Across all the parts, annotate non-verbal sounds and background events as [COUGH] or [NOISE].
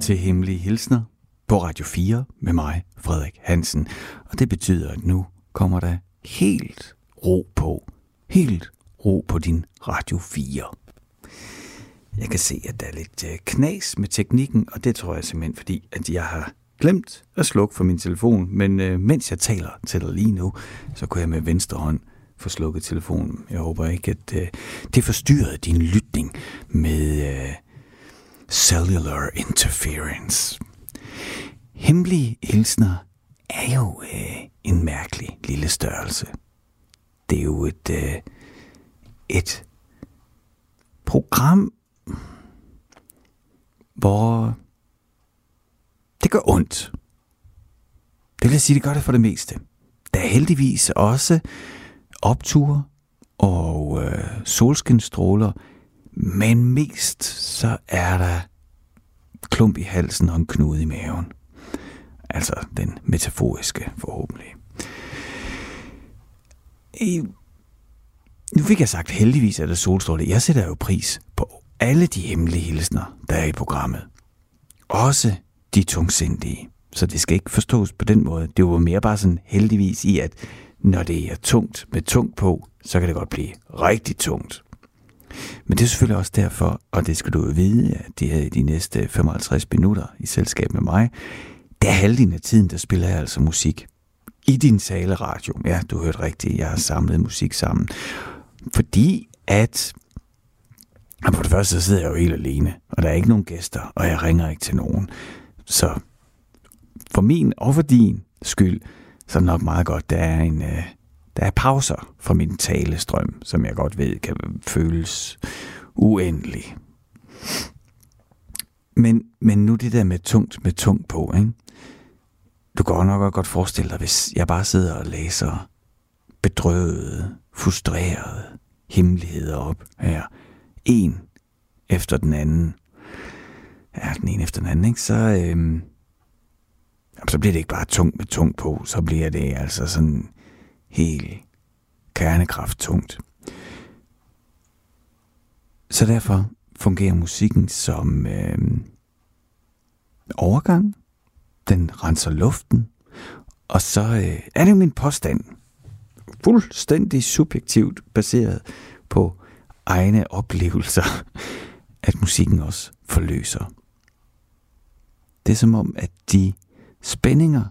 til Hemmelige Hilsner på Radio 4 med mig, Frederik Hansen. Og det betyder, at nu kommer der helt ro på. Helt ro på din Radio 4. Jeg kan se, at der er lidt øh, knas med teknikken, og det tror jeg simpelthen, fordi at jeg har glemt at slukke for min telefon. Men øh, mens jeg taler til dig lige nu, så kunne jeg med venstre hånd få slukket telefonen. Jeg håber ikke, at øh, det forstyrrede din lytning med øh, cellular interference. Hemmelige hilsner er jo øh, en mærkelig lille størrelse. Det er jo et, øh, et program, hvor det gør ondt. Det vil sige, det gør det for det meste. Der er heldigvis også opture og øh, solskinstråler, men mest så er der klump i halsen og en knude i maven. Altså den metaforiske forhåbentlig. I, nu fik jeg sagt, heldigvis er der solstråle. Jeg sætter jo pris på alle de hemmelige hilsner, der er i programmet. Også de tungsindige. Så det skal ikke forstås på den måde. Det var mere bare sådan heldigvis i, at når det er tungt med tungt på, så kan det godt blive rigtig tungt. Men det er selvfølgelig også derfor, og det skal du jo vide, at det her i de næste 55 minutter i selskab med mig, det er halvdelen af tiden, der spiller jeg altså musik. I din taleradio. Ja, du hørte rigtigt, jeg har samlet musik sammen. Fordi at og på det første, så sidder jeg jo helt alene, og der er ikke nogen gæster, og jeg ringer ikke til nogen. Så for min og for din skyld, så er det nok meget godt, der er en, øh, der er pauser fra min talestrøm, som jeg godt ved kan føles uendelig. Men, men nu det der med tungt med tungt på, ikke? Du kan nok godt forestille dig, hvis jeg bare sidder og læser bedrøvede, frustrerede hemmeligheder op her. En efter den anden. Ja, den ene efter den anden, ikke? Så, øhm, så bliver det ikke bare tungt med tungt på, så bliver det altså sådan helt kernekraft tungt. Så derfor fungerer musikken som øh, overgang. Den renser luften. Og så øh, er det jo min påstand, fuldstændig subjektivt baseret på egne oplevelser, at musikken også forløser. Det er som om, at de spændinger,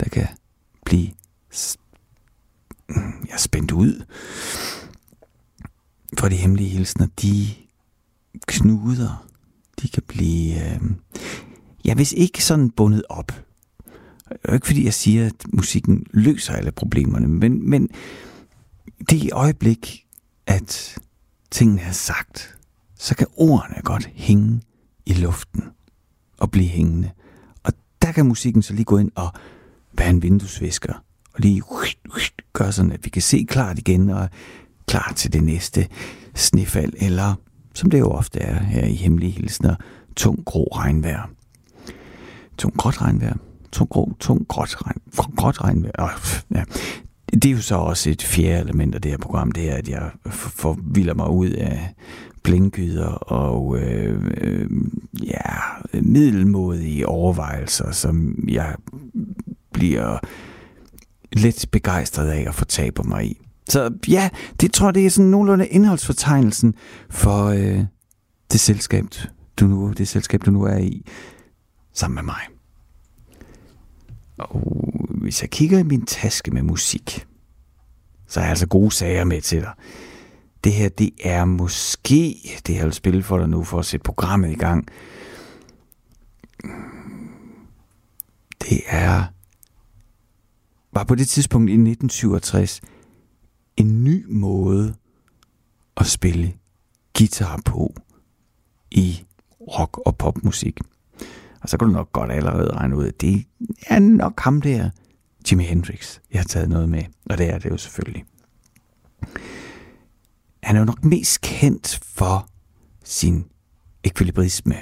der kan blive ja, spændt ud for de hemmelige hilsner, de knuder, de kan blive, øh, ja, hvis ikke sådan bundet op. Det er ikke fordi, jeg siger, at musikken løser alle problemerne, men, men det øjeblik, at tingene er sagt, så kan ordene godt hænge i luften og blive hængende. Og der kan musikken så lige gå ind og være en vinduesvisker og lige gør sådan, at vi kan se klart igen og klar til det næste snefald, eller som det jo ofte er her i Hemmelige Hilsner, tung grå regnvejr. Tung gråt regnvejr. Tung grå, tung gråt, regn, gråt regnvejr. Ja. Det er jo så også et fjerde element af det her program, det er, at jeg forvilder mig ud af blindgyder og øh, øh, ja, middelmodige overvejelser, som jeg bliver lidt begejstret af at få mig i. Så ja, det tror jeg, det er sådan nogenlunde indholdsfortegnelsen for øh, det selskab, du nu, det selskab, du nu er i, sammen med mig. Og hvis jeg kigger i min taske med musik, så er jeg altså gode sager med til dig. Det her, det er måske det, jeg vil spille for dig nu, for at sætte programmet i gang. Det er var på det tidspunkt i 1967 en ny måde at spille guitar på i rock- og popmusik. Og så kan du nok godt allerede regne ud, at det er nok ham der, Jimi Hendrix, jeg har taget noget med. Og det er det jo selvfølgelig. Han er jo nok mest kendt for sin ekvilibrisme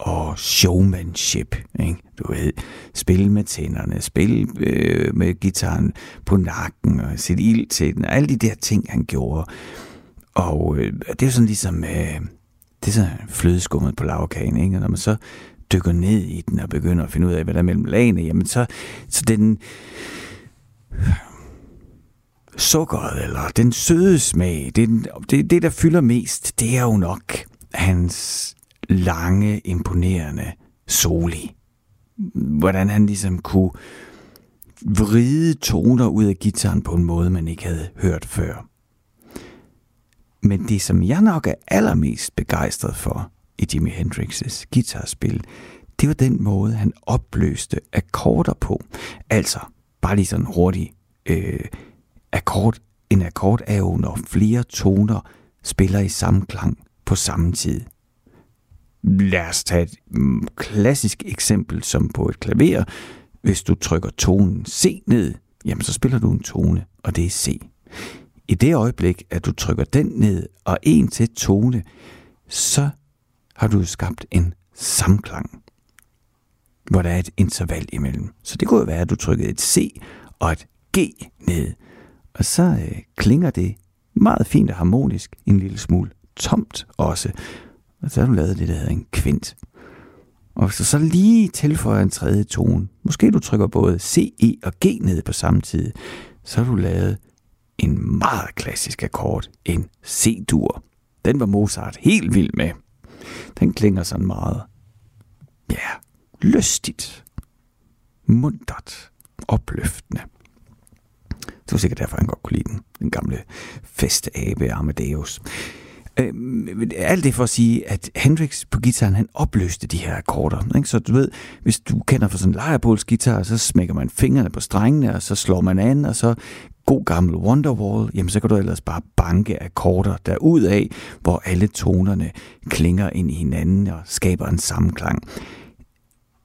og showmanship. Ikke? Du ved, spille med tænderne, spille øh, med gitaren på nakken og sætte ild til den, og alle de der ting, han gjorde. Og øh, det er jo sådan ligesom, øh, det er sådan flødeskummet på lavkagen, ikke? Og når man så dykker ned i den og begynder at finde ud af, hvad der er mellem lagene, jamen så, så den sukkeret, eller den søde smag, det, det, det, der fylder mest, det er jo nok hans lange, imponerende soli. Hvordan han ligesom kunne vride toner ud af gitaren på en måde, man ikke havde hørt før. Men det, som jeg nok er allermest begejstret for i Jimi Hendrix's guitarspil, det var den måde, han opløste akkorder på. Altså, bare lige sådan hurtigt, øh, akkord, en akkord er jo, når flere toner spiller i samme klang på samme tid. Lad os tage et mm, klassisk eksempel som på et klaver. Hvis du trykker tonen C ned, jamen så spiller du en tone, og det er C. I det øjeblik, at du trykker den ned og en til tone, så har du skabt en samklang, hvor der er et interval imellem. Så det kunne jo være, at du trykkede et C og et G ned, og så øh, klinger det meget fint og harmonisk, en lille smule tomt også. Og så har du lavet det, der hedder en kvint. Og hvis du så lige tilføjer en tredje tone, måske du trykker både C, E og G ned på samme tid, så har du lavet en meget klassisk akkord, en C-dur. Den var Mozart helt vild med. Den klinger sådan meget, ja, lystigt, mundret, opløftende. Det var sikkert derfor, han godt kunne lide den, den gamle festabe Amadeus. Øh, alt det for at sige, at Hendrix på gitaren, han opløste de her akkorder. Ikke? Så du ved, hvis du kender for sådan en lejerbåls guitar, så smækker man fingrene på strengene, og så slår man an, og så god gammel Wonderwall, jamen så kan du ellers bare banke akkorder derud af, hvor alle tonerne klinger ind i hinanden og skaber en sammenklang.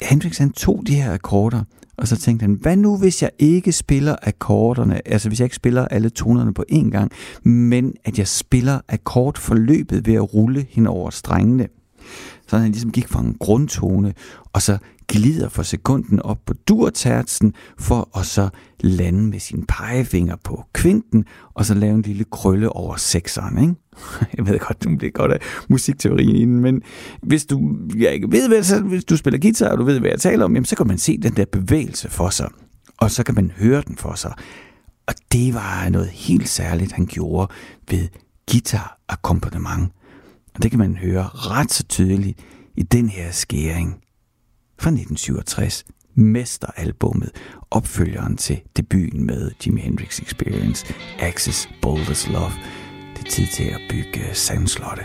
Hendrix han tog de her akkorder, og så tænkte han, hvad nu hvis jeg ikke spiller akkorderne, altså hvis jeg ikke spiller alle tonerne på én gang, men at jeg spiller akkordforløbet ved at rulle hen over strengene. Så han ligesom gik fra en grundtone, og så glider for sekunden op på durtertsen, for at så lande med sin pegefinger på kvinten, og så lave en lille krølle over sekseren, ikke? [LAUGHS] Jeg ved godt, det bliver godt af musikteorien, men hvis du jeg ikke ved, hvad, så, hvis du spiller guitar, og du ved, hvad jeg taler om, jamen, så kan man se den der bevægelse for sig, og så kan man høre den for sig. Og det var noget helt særligt, han gjorde ved guitar akkompagnement. Og det kan man høre ret så tydeligt i den her skæring fra 1967, mesteralbummet, opfølgeren til debuten med Jimi Hendrix Experience, Axis Bold Love. Tid til at bygge sandslotte.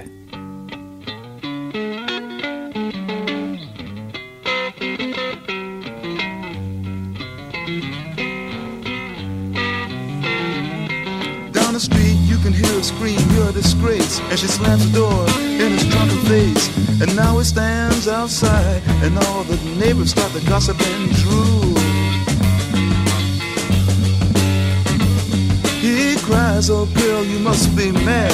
Down the street, you can hear her scream, you're a disgrace. And she slams the door in his drunken face. And now he stands outside, and all the neighbors start to gossip and drool. Cries, oh girl, you must be mad.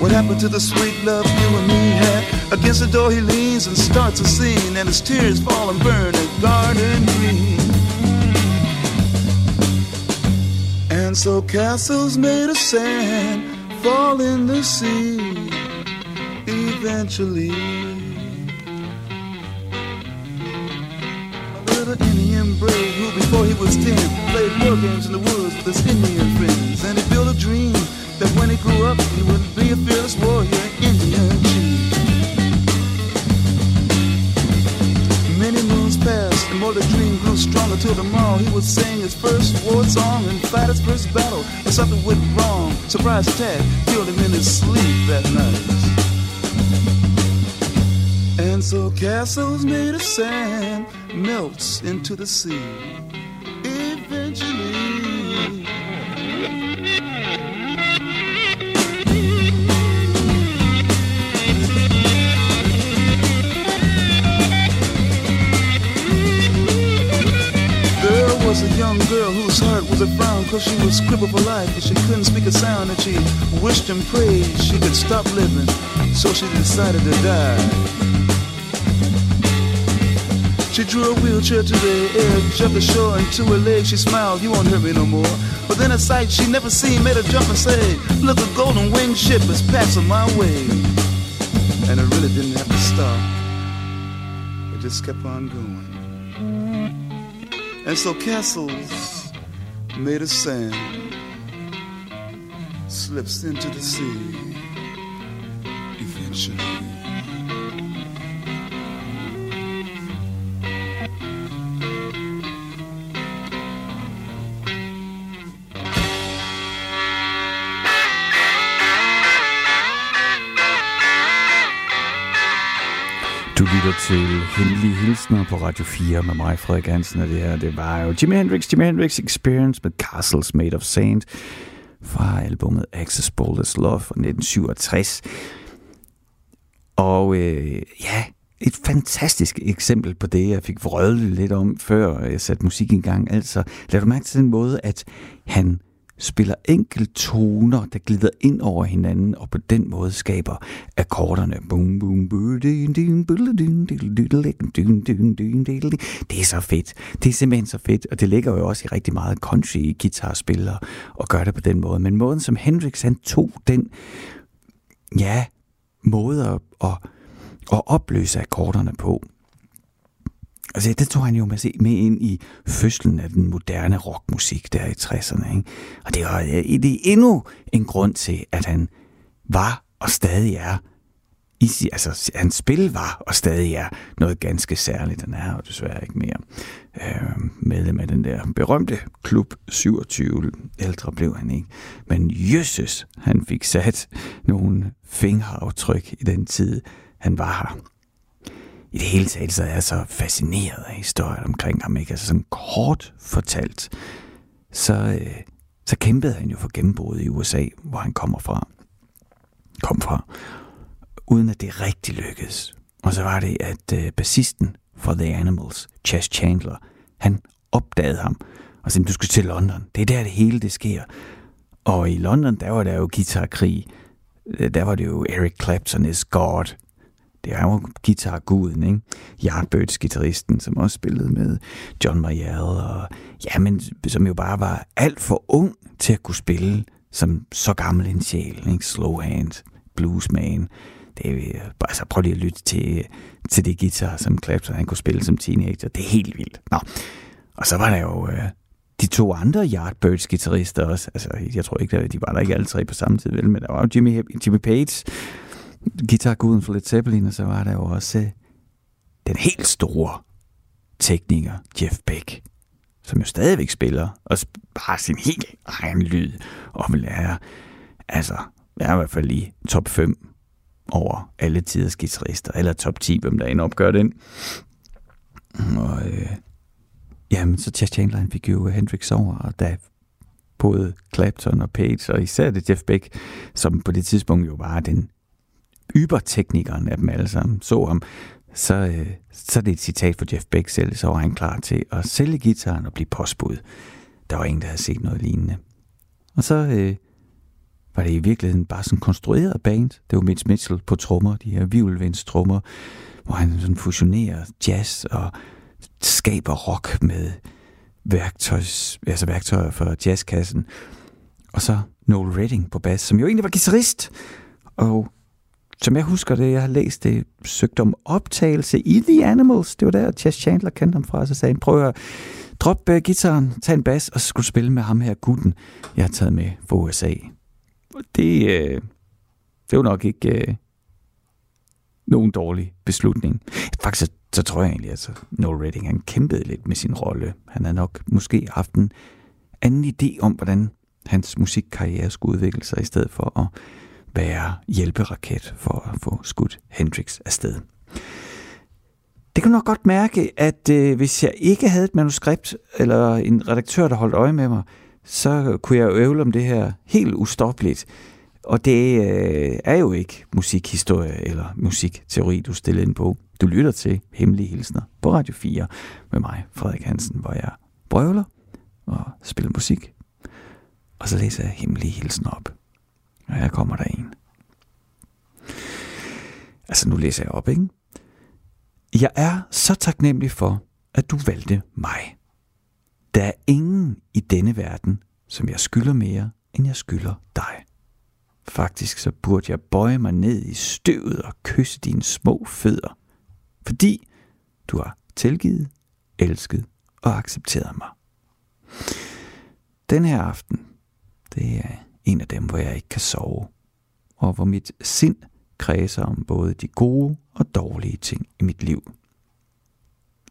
What happened to the sweet love you and me had? Against the door he leans and starts a scene, and his tears fall and burn a garden green. And so castles made of sand fall in the sea eventually. Little Indian brave who before he was ten played war games in the woods with his Indian friends. And he built a dream that when he grew up he would be a fearless warrior, Indian chief. Many moons passed, and more the dream grew stronger till tomorrow he would sing his first war song and fight his first battle. But something went wrong. Surprise attack killed him in his sleep that night. So castles made of sand melts into the sea. Eventually. There was a young girl whose heart was a frown cause she was crippled for life and she couldn't speak a sound and she wished and prayed she could stop living so she decided to die. She drew a wheelchair to the edge of the shore and to her legs she smiled, you won't hurt me no more. But then a sight she never seen made her jump and say, look, a golden winged ship is passing my way. And it really didn't have to stop. It just kept on going. And so castles made of sand slips into the sea eventually. Lytter til Hemmelige Hilsner på Radio 4 med mig, Frederik Hansen, og det her, det var jo Jimi Hendrix, Jimi Hendrix Experience med Castles Made of Sand fra albumet Access Boulders Love fra 1967. Og øh, ja, et fantastisk eksempel på det, jeg fik vrøvlet lidt om, før jeg satte musik i gang. Altså, lad du mærke til den måde, at han spiller enkelt toner, der glider ind over hinanden, og på den måde skaber akkorderne. Det er så fedt. Det er simpelthen så fedt, og det ligger jo også i rigtig meget country guitarspillere og gør det på den måde. Men måden, som Hendrix han tog den, ja, måde at, at, at opløse akkorderne på, Altså, det tog han jo med, med ind i fødslen af den moderne rockmusik der i 60'erne. Ikke? Og det, var, det er endnu en grund til, at han var og stadig er i, altså, hans spil var og stadig er noget ganske særligt. Den er jo desværre ikke mere øh, medlem af den der berømte klub 27. Ældre blev han ikke. Men jøsses, han fik sat nogle fingeraftryk i den tid, han var her i det hele taget så er jeg så fascineret af historien omkring ham. Ikke? Altså sådan kort fortalt, så, øh, så kæmpede han jo for gennembruddet i USA, hvor han kommer fra. Kom fra. Uden at det rigtig lykkedes. Og så var det, at øh, bassisten for The Animals, Chas Chandler, han opdagede ham og sagde, du skal til London. Det er der, det hele det sker. Og i London, der var der jo guitarkrig. Øh, der var det jo Eric Clapton is God det er jo guitarguden, ikke? Yardbirds guitaristen, som også spillede med John Mayall, og ja, men som jo bare var alt for ung til at kunne spille som så gammel en sjæl, ikke? Slow hand, bluesman. Det er, altså, prøv lige at lytte til, til det guitar, som Clapton han kunne spille som teenager. Det er helt vildt. Nå. Og så var der jo øh, de to andre Yardbirds guitarister også. Altså, jeg tror ikke, at de var der ikke alle tre på samme tid, vel, men der var jo Jimmy, Jimmy Page, guitarguden for Led Zeppelin, og så var der jo også øh, den helt store tekniker, Jeff Beck, som jo stadigvæk spiller, og har sin helt egen lyd, og vil lære, altså, jeg er i hvert fald lige top 5 over alle tiders guitarister, eller top 10, hvem der end opgør den. Og øh, jamen, så Chas Chandler, han fik jo Hendrix over, og da både Clapton og Page, og især det Jeff Beck, som på det tidspunkt jo var den yberteknikeren af dem alle sammen så ham, så, øh, så er det et citat fra Jeff Beck selv, så var han klar til at sælge gitaren og blive postbud. Der var ingen, der havde set noget lignende. Og så øh, var det i virkeligheden bare sådan konstrueret band. Det var Mitch Mitchell på trommer, de her vivlvinds trommer, hvor han sådan fusionerer jazz og skaber rock med værktøjs, altså værktøjer for jazzkassen. Og så Noel Redding på bas, som jo egentlig var guitarist. Og som jeg husker det, jeg har læst det, søgte om optagelse i The Animals. Det var der, Chess Chandler kendte ham fra, så sagde han, prøv at droppe uh, gitaren, tag en bas, og så skulle spille med ham her, gutten, jeg har taget med fra USA. Det, uh, det var nok ikke uh, nogen dårlig beslutning. Faktisk så, så tror jeg egentlig, at altså, Noel Redding, han kæmpede lidt med sin rolle. Han har nok måske haft en anden idé om, hvordan hans musikkarriere skulle udvikle sig, i stedet for at være hjælperaket for at få skudt Hendrix afsted. Det kan du nok godt mærke, at øh, hvis jeg ikke havde et manuskript eller en redaktør, der holdt øje med mig, så kunne jeg øve om det her helt ustoppeligt. Og det øh, er jo ikke musikhistorie eller musikteori, du stiller ind på. Du lytter til Hemmelige Hilsner på Radio 4 med mig, Frederik Hansen, hvor jeg brøvler og spiller musik. Og så læser jeg Hemmelige Hilsner op. Og her kommer der en. Altså, nu læser jeg op, ikke? Jeg er så taknemmelig for, at du valgte mig. Der er ingen i denne verden, som jeg skylder mere, end jeg skylder dig. Faktisk så burde jeg bøje mig ned i støvet og kysse dine små fødder. Fordi du har tilgivet, elsket og accepteret mig. Den her aften, det er en af dem, hvor jeg ikke kan sove, og hvor mit sind kredser om både de gode og dårlige ting i mit liv.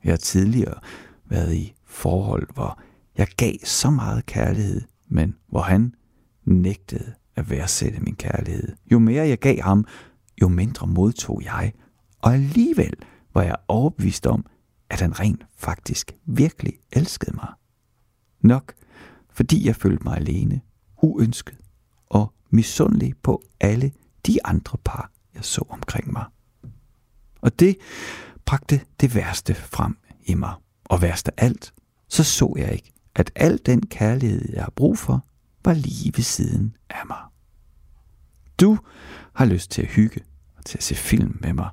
Jeg har tidligere været i forhold, hvor jeg gav så meget kærlighed, men hvor han nægtede at værdsætte min kærlighed. Jo mere jeg gav ham, jo mindre modtog jeg, og alligevel var jeg overbevist om, at han rent faktisk virkelig elskede mig. Nok fordi jeg følte mig alene, uønsket misundelig på alle de andre par, jeg så omkring mig. Og det bragte det værste frem i mig. Og værst af alt, så så jeg ikke, at al den kærlighed, jeg har brug for, var lige ved siden af mig. Du har lyst til at hygge og til at se film med mig.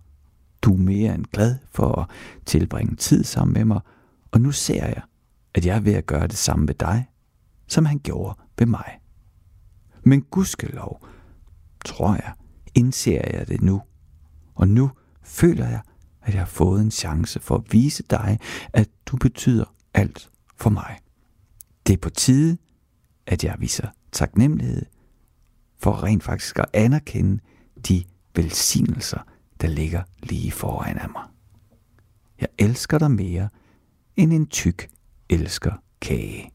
Du er mere end glad for at tilbringe tid sammen med mig, og nu ser jeg, at jeg er ved at gøre det samme ved dig, som han gjorde ved mig. Men gudskelov, tror jeg, indser jeg det nu. Og nu føler jeg, at jeg har fået en chance for at vise dig, at du betyder alt for mig. Det er på tide, at jeg viser taknemmelighed for rent faktisk at anerkende de velsignelser, der ligger lige foran af mig. Jeg elsker dig mere, end en tyk elsker kage.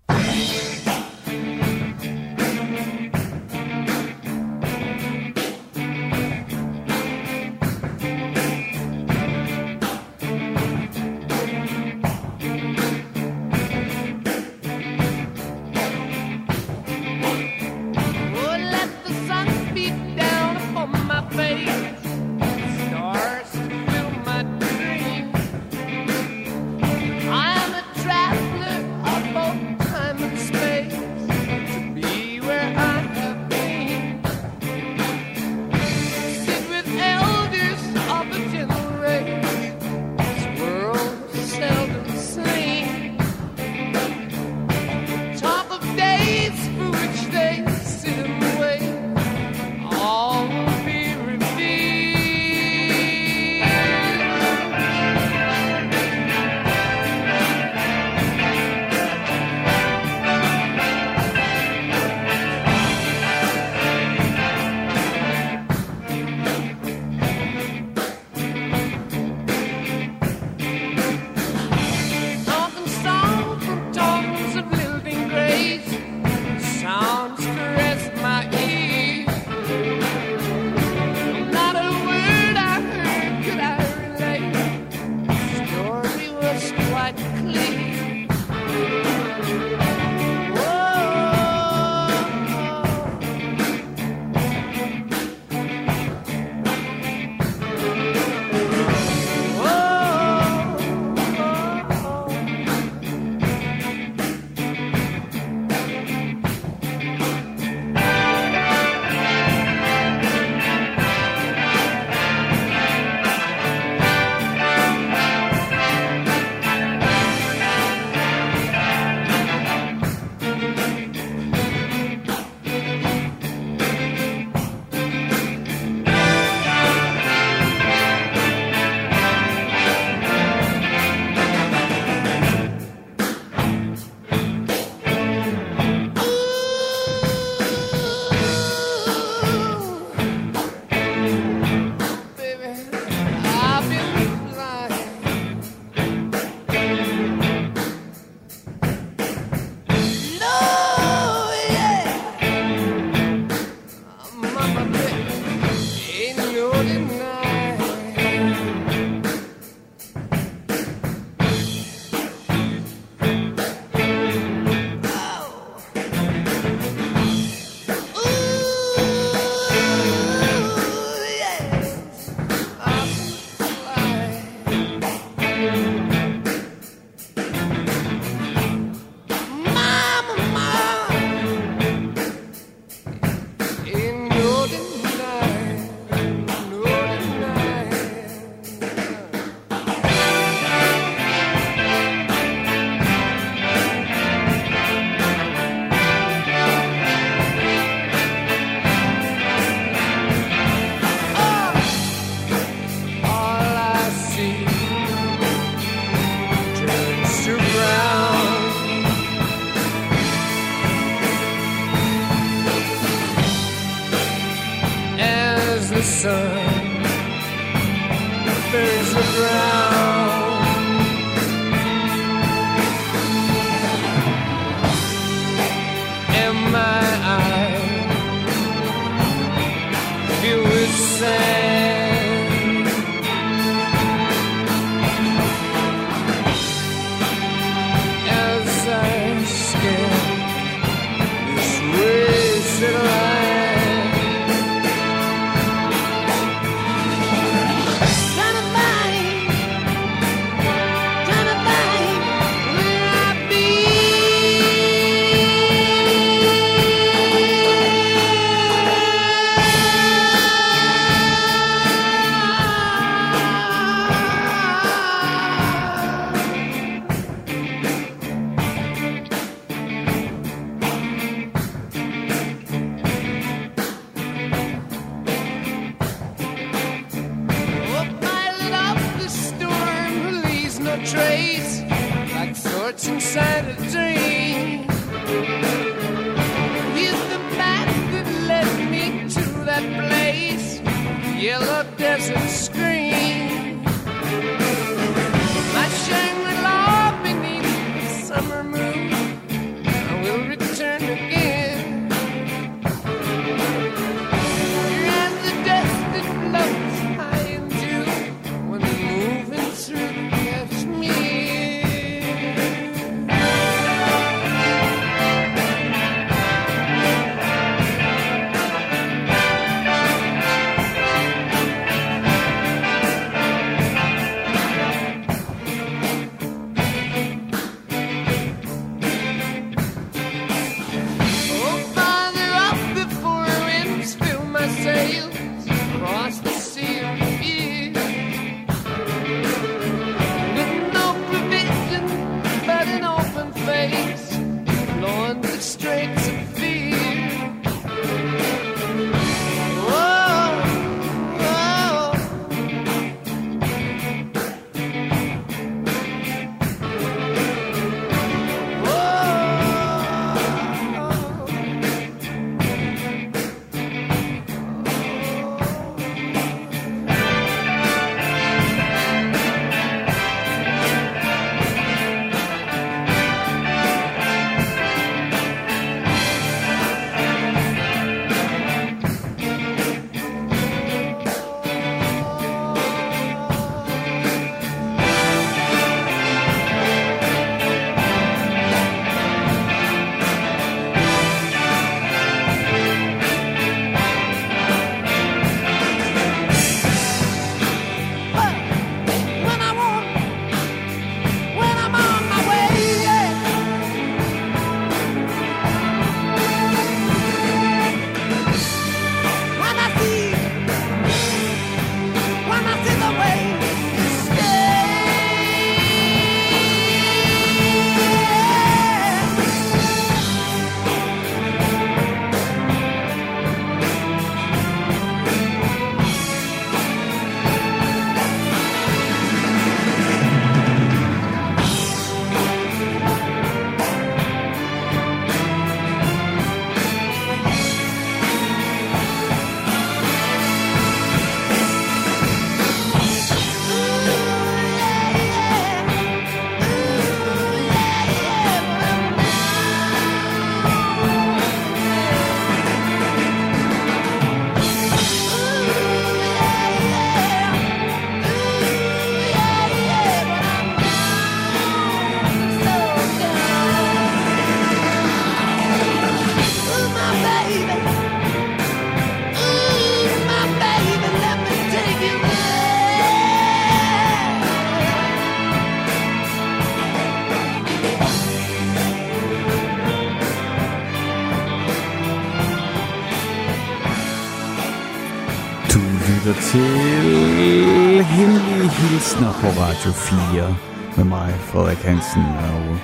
På Radio 4 med mig, Frederik Hansen, og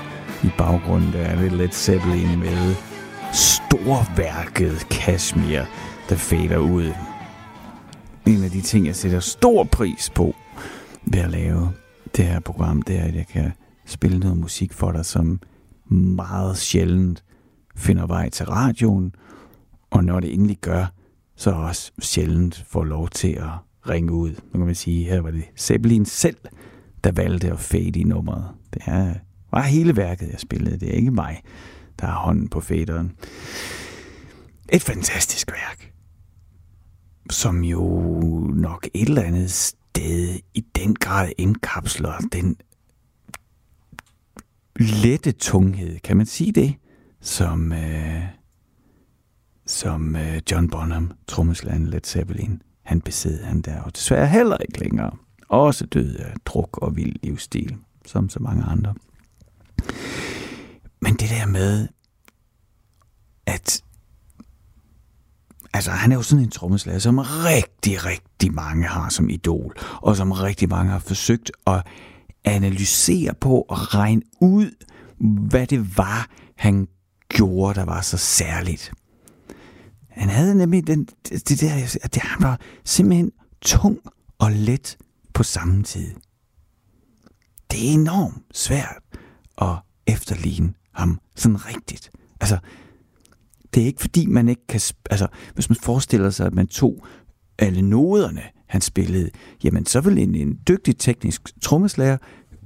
i baggrunden der er det Led Zeppelin med storværket Kashmir, der fader ud. En af de ting, jeg sætter stor pris på ved at lave det her program, det er, at jeg kan spille noget musik for dig, som meget sjældent finder vej til radioen, og når det endelig gør, så også sjældent får lov til at ringe ud. Nu kan man sige, her var det Zeppelin selv, der valgte at fade i nummeret. Det er, var hele værket, jeg spillede. Det er ikke mig, der har hånden på faderen. Et fantastisk værk, som jo nok et eller andet sted i den grad indkapsler den lette tunghed, kan man sige det, som, øh, som øh, John Bonham, trommeslageren Led Zeppelin, han besid han der, og desværre heller ikke længere. Også død af druk og vild livsstil, som så mange andre. Men det der med, at altså, han er jo sådan en trommeslager, som rigtig, rigtig mange har som idol, og som rigtig mange har forsøgt at analysere på og regne ud, hvad det var, han gjorde, der var så særligt. Han havde nemlig den, det der, at det, han var simpelthen tung og let på samme tid. Det er enormt svært at efterligne ham sådan rigtigt. Altså, det er ikke fordi, man ikke kan... Altså, hvis man forestiller sig, at man tog alle noderne, han spillede, jamen så vil en, en dygtig teknisk trommeslager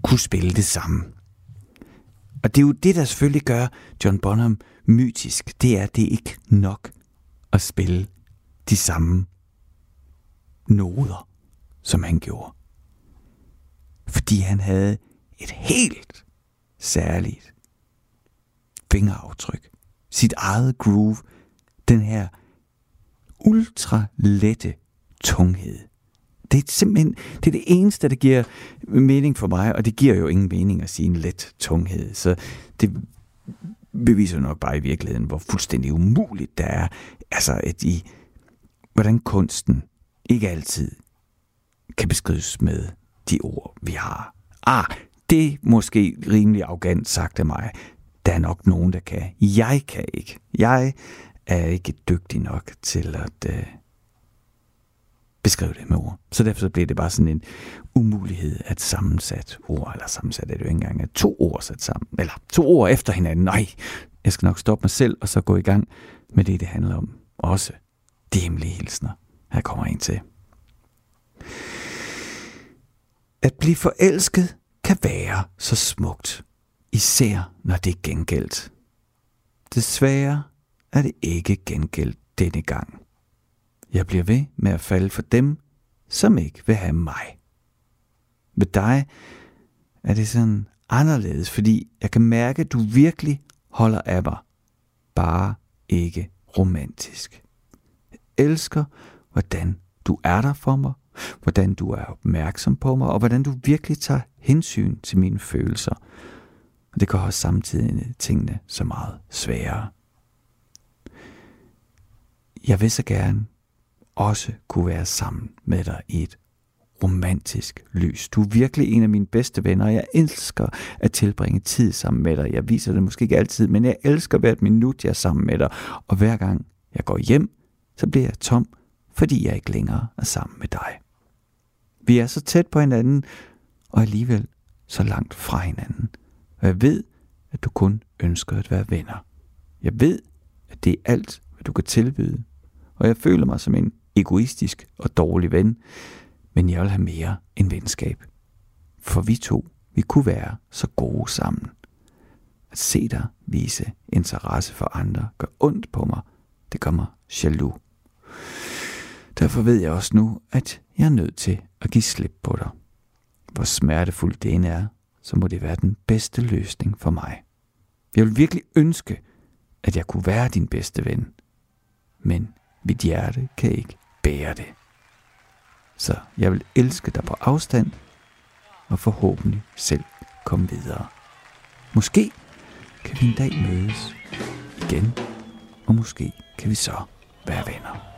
kunne spille det samme. Og det er jo det, der selvfølgelig gør John Bonham mytisk. Det er, at det er ikke nok at spille de samme noder, som han gjorde. Fordi han havde et helt særligt fingeraftryk. Sit eget groove. Den her ultra lette tunghed. Det er simpelthen det, er det eneste, der giver mening for mig, og det giver jo ingen mening at sige en let tunghed. Så det beviser nok bare i virkeligheden, hvor fuldstændig umuligt det er. Altså, at i, hvordan kunsten ikke altid kan beskrives med de ord, vi har. Ah, det er måske rimelig arrogant sagt af mig. Der er nok nogen, der kan. Jeg kan ikke. Jeg er ikke dygtig nok til at øh, beskrive det med ord. Så derfor så bliver det bare sådan en umulighed at sammensat ord, eller sammensat er det jo ikke engang, at to ord sat sammen, eller to ord efter hinanden. Nej, jeg skal nok stoppe mig selv, og så gå i gang med det, det handler om. Også de hemmelige hilsner. Her kommer en til. At blive forelsket kan være så smukt, især når det er gengældt. Desværre er det ikke gengældt denne gang. Jeg bliver ved med at falde for dem, som ikke vil have mig. Med dig er det sådan anderledes, fordi jeg kan mærke, at du virkelig holder af mig. Bare ikke romantisk. Jeg elsker, hvordan du er der for mig, hvordan du er opmærksom på mig, og hvordan du virkelig tager hensyn til mine følelser. Og det gør også samtidig tingene så meget sværere. Jeg vil så gerne også kunne være sammen med dig i et romantisk lys. Du er virkelig en af mine bedste venner, og jeg elsker at tilbringe tid sammen med dig. Jeg viser det måske ikke altid, men jeg elsker hvert minut, jeg er sammen med dig. Og hver gang jeg går hjem, så bliver jeg tom, fordi jeg ikke længere er sammen med dig. Vi er så tæt på hinanden, og alligevel så langt fra hinanden. Og jeg ved, at du kun ønsker at være venner. Jeg ved, at det er alt, hvad du kan tilbyde. Og jeg føler mig som en egoistisk og dårlig ven, men jeg vil have mere end venskab. For vi to, vi kunne være så gode sammen. At se dig vise interesse for andre gør ondt på mig. Det gør mig jaloux. Derfor ved jeg også nu, at jeg er nødt til at give slip på dig. Hvor smertefuldt det end er, så må det være den bedste løsning for mig. Jeg vil virkelig ønske, at jeg kunne være din bedste ven. Men mit hjerte kan ikke bære det. Så jeg vil elske dig på afstand, og forhåbentlig selv komme videre. Måske kan vi en dag mødes igen, og måske kan vi så være venner.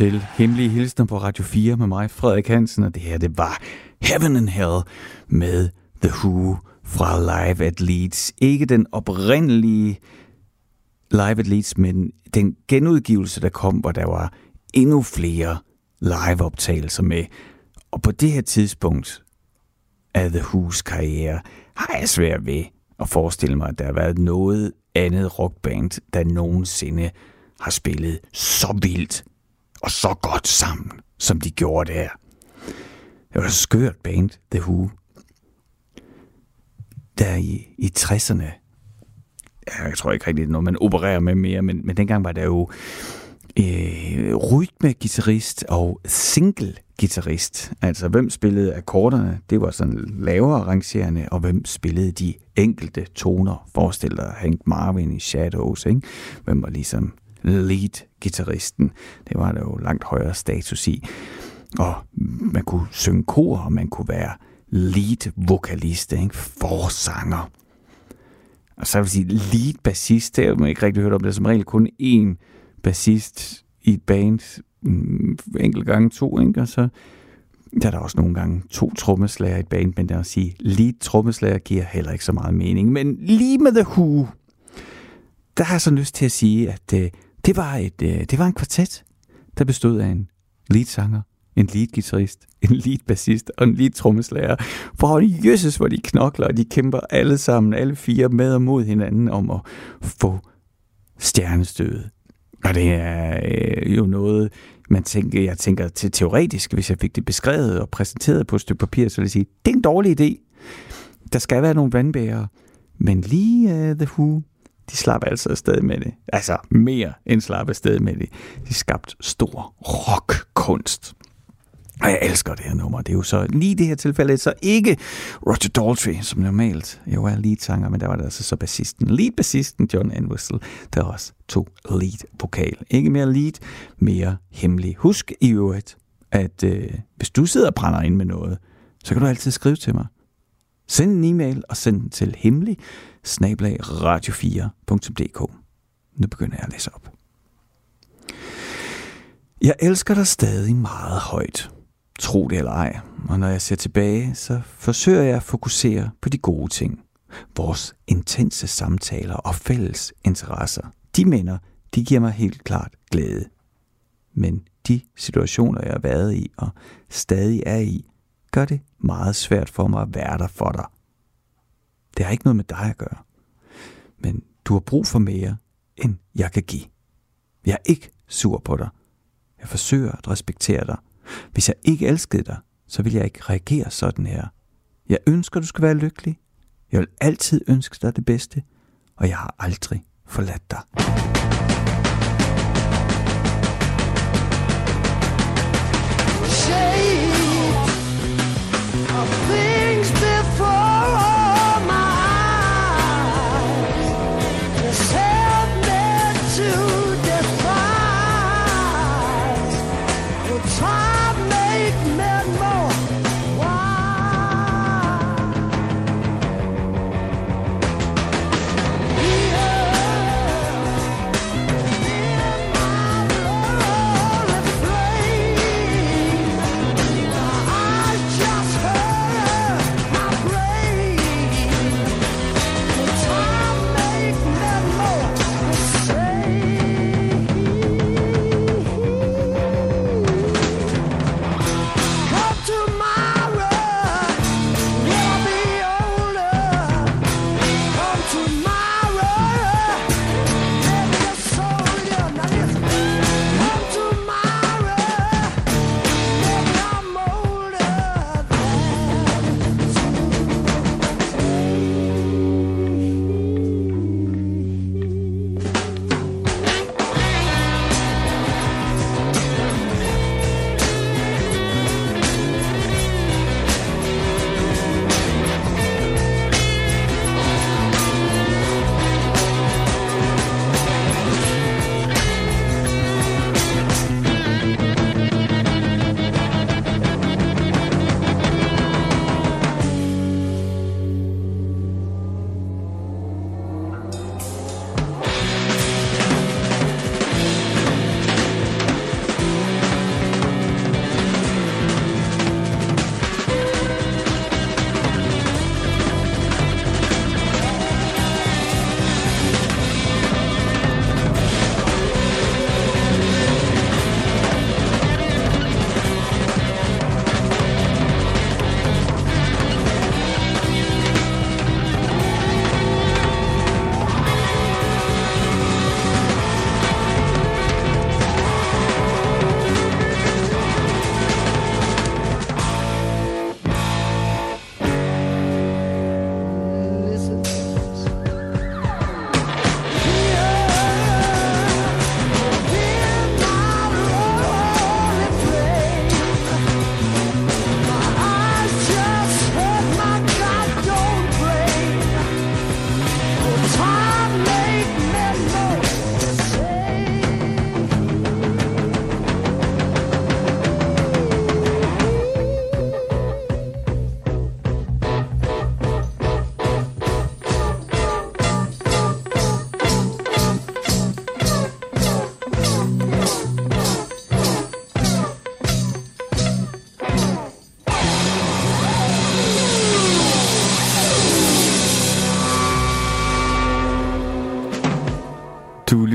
Til Hemmelige Hilsner på Radio 4 med mig, Frederik Hansen, og det her, det var Heaven and Hell med The Who fra Live at Leeds. Ikke den oprindelige Live at Leeds, men den genudgivelse, der kom, hvor der var endnu flere live-optagelser med. Og på det her tidspunkt af The Who's karriere, har jeg svært ved at forestille mig, at der har været noget andet rockband, der nogensinde har spillet så vildt og så godt sammen, som de gjorde der. Det var et skørt band, The Who. Der i, i 60'erne, jeg tror ikke rigtigt, det er noget, man opererer med mere, men, men dengang var der jo øh, rytmegitarrist og single guitarist. Altså, hvem spillede akkorderne? Det var sådan lavere rangerende, og hvem spillede de enkelte toner? Forestil dig Hank Marvin i Shadows, ikke? Hvem var ligesom lead-gitarristen? Det var der jo langt højere status i. Og man kunne synge kor, og man kunne være lead-vokalist, ikke? Forsanger. Og så vil jeg sige, lead-bassist, det har man ikke rigtig hørt om. Det er som regel kun én bassist i et band, mm, enkelt gange to, ikke? og så der er der også nogle gange to trommeslager i et band, men der at sige, lead trommeslager giver heller ikke så meget mening. Men lige med The Who, der har jeg så lyst til at sige, at øh, det, var et, øh, det var en kvartet, der bestod af en leadsanger, en lead-gitarrist, en lead-bassist og en lead-trommeslager. For jøsses, hvor de knokler, og de kæmper alle sammen, alle fire med og mod hinanden om at få stjernestødet. Og det er øh, jo noget, man tænker, jeg tænker til teoretisk, hvis jeg fik det beskrevet og præsenteret på et stykke papir, så vil jeg sige, det er en dårlig idé. Der skal være nogle vandbærere. Men lige uh, The Who, de slap altså afsted med det. Altså mere end slap afsted med det. De skabte stor rockkunst. Og jeg elsker det her nummer. Det er jo så lige det her tilfælde, så ikke Roger Daltrey, som normalt jo er leadsanger, men der var der altså så bassisten, lead-bassisten John Entwistle, der også tog lead-vokal. Ikke mere lead, mere hemmelig. Husk i øvrigt, at øh, hvis du sidder og brænder ind med noget, så kan du altid skrive til mig. Send en e-mail og send den til hemmelig radio4.dk. Nu begynder jeg at læse op. Jeg elsker dig stadig meget højt. Tro det eller ej. Og når jeg ser tilbage, så forsøger jeg at fokusere på de gode ting. Vores intense samtaler og fælles interesser. De minder, de giver mig helt klart glæde. Men de situationer, jeg har været i og stadig er i, gør det meget svært for mig at være der for dig. Det har ikke noget med dig at gøre. Men du har brug for mere, end jeg kan give. Jeg er ikke sur på dig. Jeg forsøger at respektere dig. Hvis jeg ikke elskede dig, så vil jeg ikke reagere sådan her. Jeg ønsker, du skal være lykkelig. Jeg vil altid ønske dig det bedste, og jeg har aldrig forladt dig. Shame.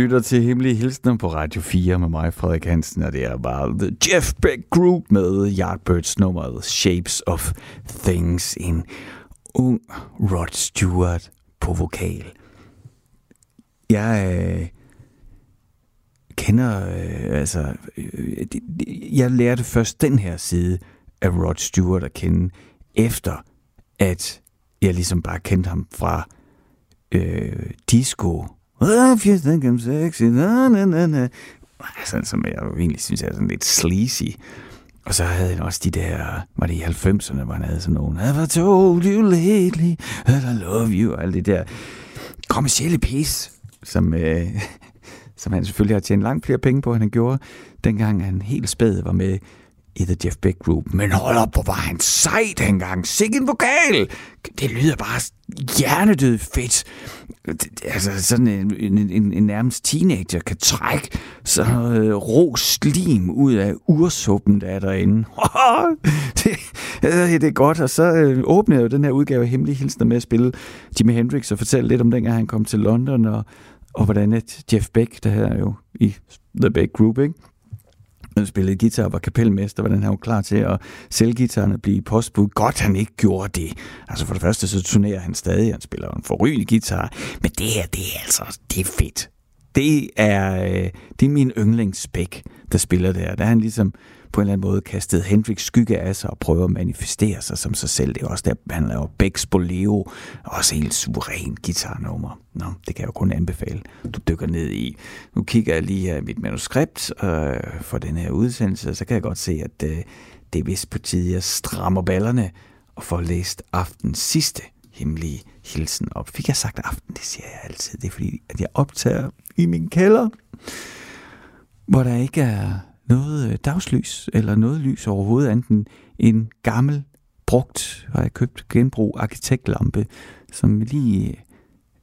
Lytter til Hemmelige Hilsner på Radio 4 med mig, Frederik Hansen, og det er bare The Jeff Beck Group med Yardbirds nummeret Shapes of Things. En ung Rod Stewart på vokal. Jeg øh, kender, øh, altså, øh, jeg lærte først den her side af Rod Stewart at kende, efter at jeg ligesom bare kendte ham fra øh, disco. If you think I'm sexy, na, na, na, na. Altså, som jeg egentlig synes er sådan lidt sleazy. Og så havde han også de der, var det i 90'erne, hvor han havde sådan nogle, I've told you lately that I love you, og alt det der kommersielle pis, som, øh, [LAUGHS] som han selvfølgelig har tjent langt flere penge på, end han gjorde, dengang han helt spæd var med i The Jeff Beck Group. Men hold op, hvor var han sej dengang. Sikke en vokal! Det lyder bare hjernedød fedt. Altså sådan en, en, en, en nærmest teenager kan trække så øh, ro slim ud af ursuppen, der er derinde. [LAUGHS] det, det er godt. Og så øh, åbnede jeg jo den her udgave af Hemmelige Hilsner med at spille Jimi Hendrix og fortælle lidt om dengang han kom til London og, og hvordan et Jeff Beck, der her jo i The Beck Group, ikke? Spillede guitar og var kapelmester, hvordan han var klar til at sælge guitaren og blive postbud. Godt, han ikke gjorde det. Altså for det første, så turnerer han stadig, han spiller en forrygende guitar, men det her, det er altså, det er fedt. Det er, øh, det er min yndlingsspæk, der spiller der. Der er han ligesom på en eller anden måde kastet Hendrix skygge af sig og prøver at manifestere sig som sig selv. Det er også der, han laver Becks Bolero, også helt suveræn guitarnummer. Nå, det kan jeg jo kun anbefale, du dykker ned i. Nu kigger jeg lige her i mit manuskript øh, for den her udsendelse, og så kan jeg godt se, at øh, det er vist på tide, jeg strammer ballerne og får læst aftens sidste hemmelige hilsen op. Fik jeg sagt aften? Det siger jeg altid. Det er fordi, at jeg optager i min kælder, hvor der ikke er noget øh, dagslys eller noget lys overhovedet, enten en gammel, brugt, har jeg købt genbrug arkitektlampe, som lige øh,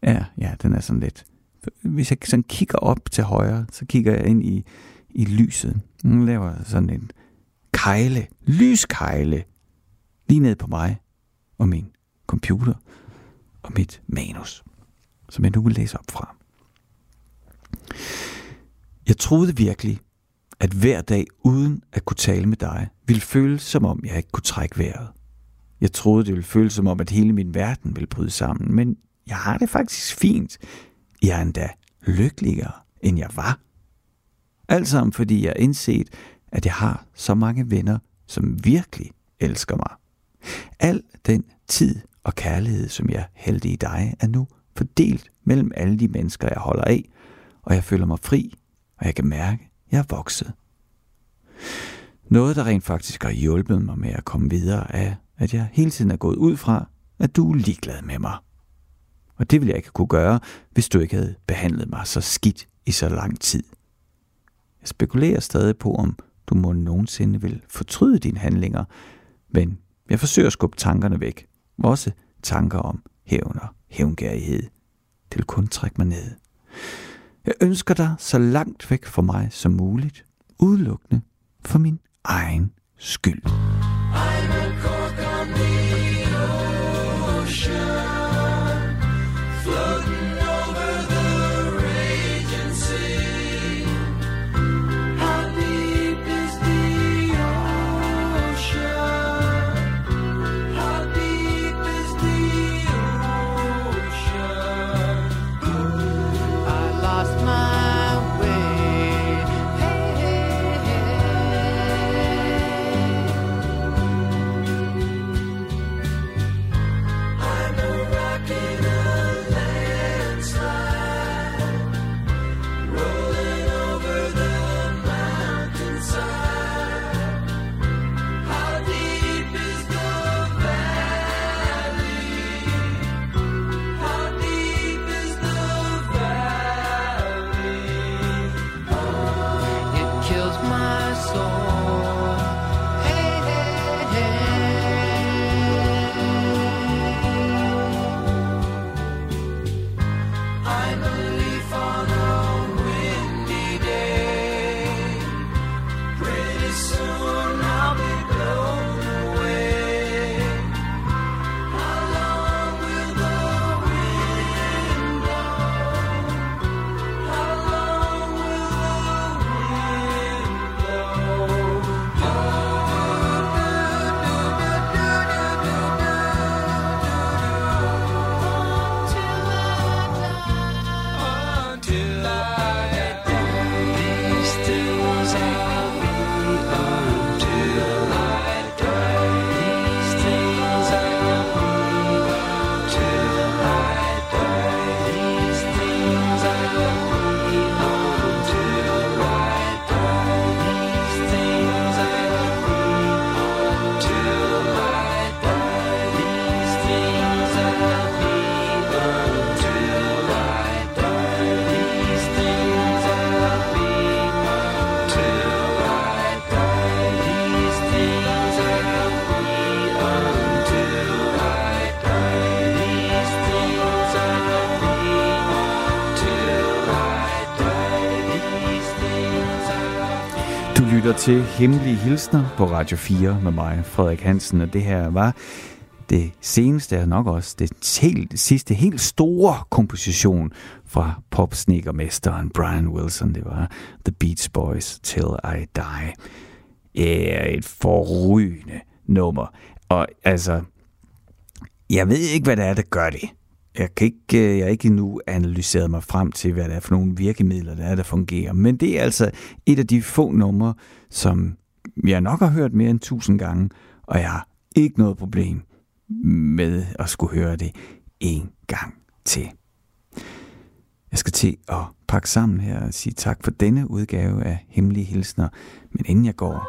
er, ja, den er sådan lidt, hvis jeg sådan kigger op til højre, så kigger jeg ind i, i lyset. Den laver sådan en kejle, lyskejle, lige ned på mig og min computer og mit manus, som jeg nu vil læse op fra. Jeg troede virkelig, at hver dag uden at kunne tale med dig, ville føles som om jeg ikke kunne trække vejret. Jeg troede, det ville føles som om, at hele min verden ville bryde sammen, men jeg har det faktisk fint. Jeg er endda lykkeligere, end jeg var. Alt sammen, fordi jeg har indset, at jeg har så mange venner, som virkelig elsker mig. Al den tid og kærlighed, som jeg hældte i dig, er nu fordelt mellem alle de mennesker, jeg holder af, og jeg føler mig fri, og jeg kan mærke, jeg voksede. vokset. Noget, der rent faktisk har hjulpet mig med at komme videre, er, at jeg hele tiden er gået ud fra, at du er ligeglad med mig. Og det ville jeg ikke kunne gøre, hvis du ikke havde behandlet mig så skidt i så lang tid. Jeg spekulerer stadig på, om du må nogensinde vil fortryde dine handlinger, men jeg forsøger at skubbe tankerne væk. Også tanker om hævn og hævngærighed. Det vil kun trække mig ned. Jeg ønsker dig så langt væk fra mig som muligt, udelukkende for min egen skyld. Lytter til Hemmelige Hilsner på Radio 4 med mig, Frederik Hansen, og det her var det seneste og nok også det helt, sidste helt store komposition fra popsneakermesteren Brian Wilson. Det var The Beach Boys Till I Die. Ja, et forrygende nummer. Og altså, jeg ved ikke, hvad det er, der gør det. Jeg, kan ikke, øh, jeg har ikke endnu analyseret mig frem til, hvad det er for nogle virkemidler, der er, der fungerer. Men det er altså et af de få numre, som jeg nok har hørt mere end tusind gange, og jeg har ikke noget problem med at skulle høre det en gang til. Jeg skal til at pakke sammen her og sige tak for denne udgave af Hemmelige Hilsner. Men inden jeg går,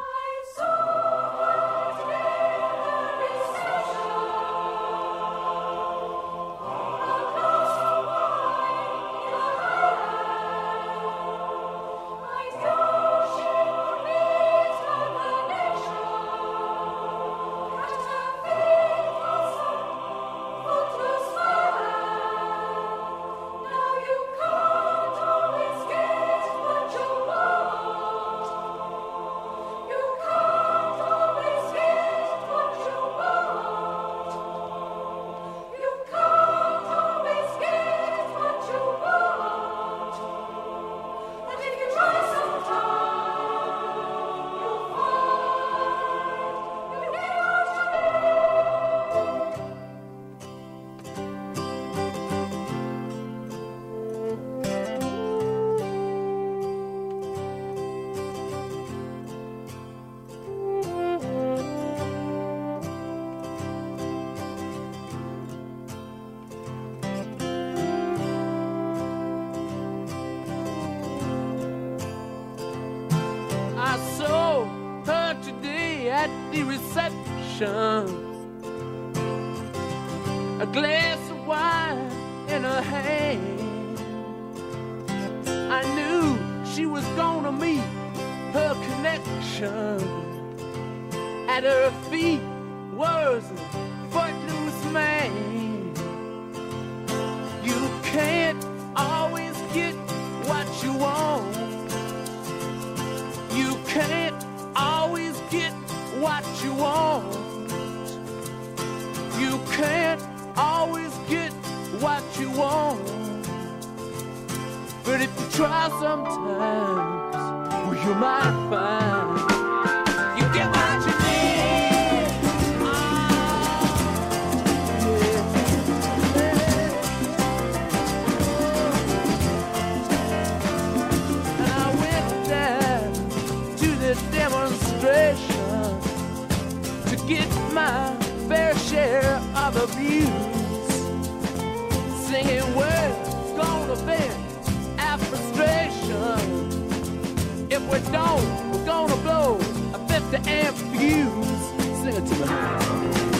views, singing words gonna vent our frustration. If we don't, we're gonna blow a 50 amp fuse. Sing it to me.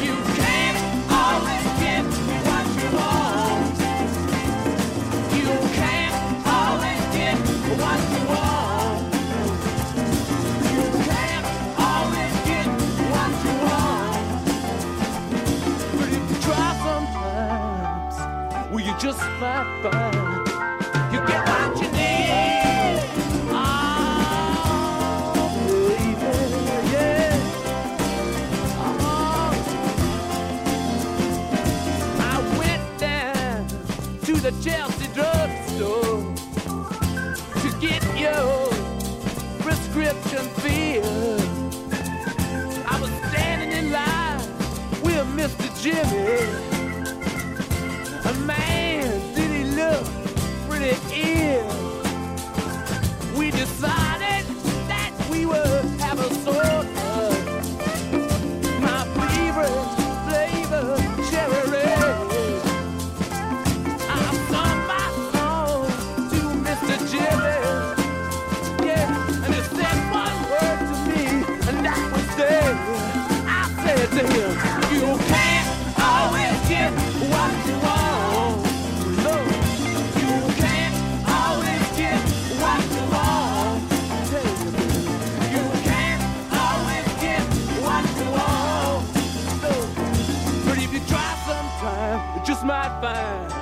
Jimmy. might find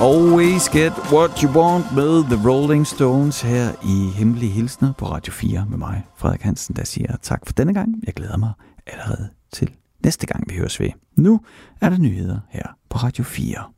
always get what you want med The Rolling Stones her i Hemmelige Hilsner på Radio 4 med mig, Frederik Hansen, der siger tak for denne gang. Jeg glæder mig allerede til næste gang, vi høres ved. Nu er der nyheder her på Radio 4.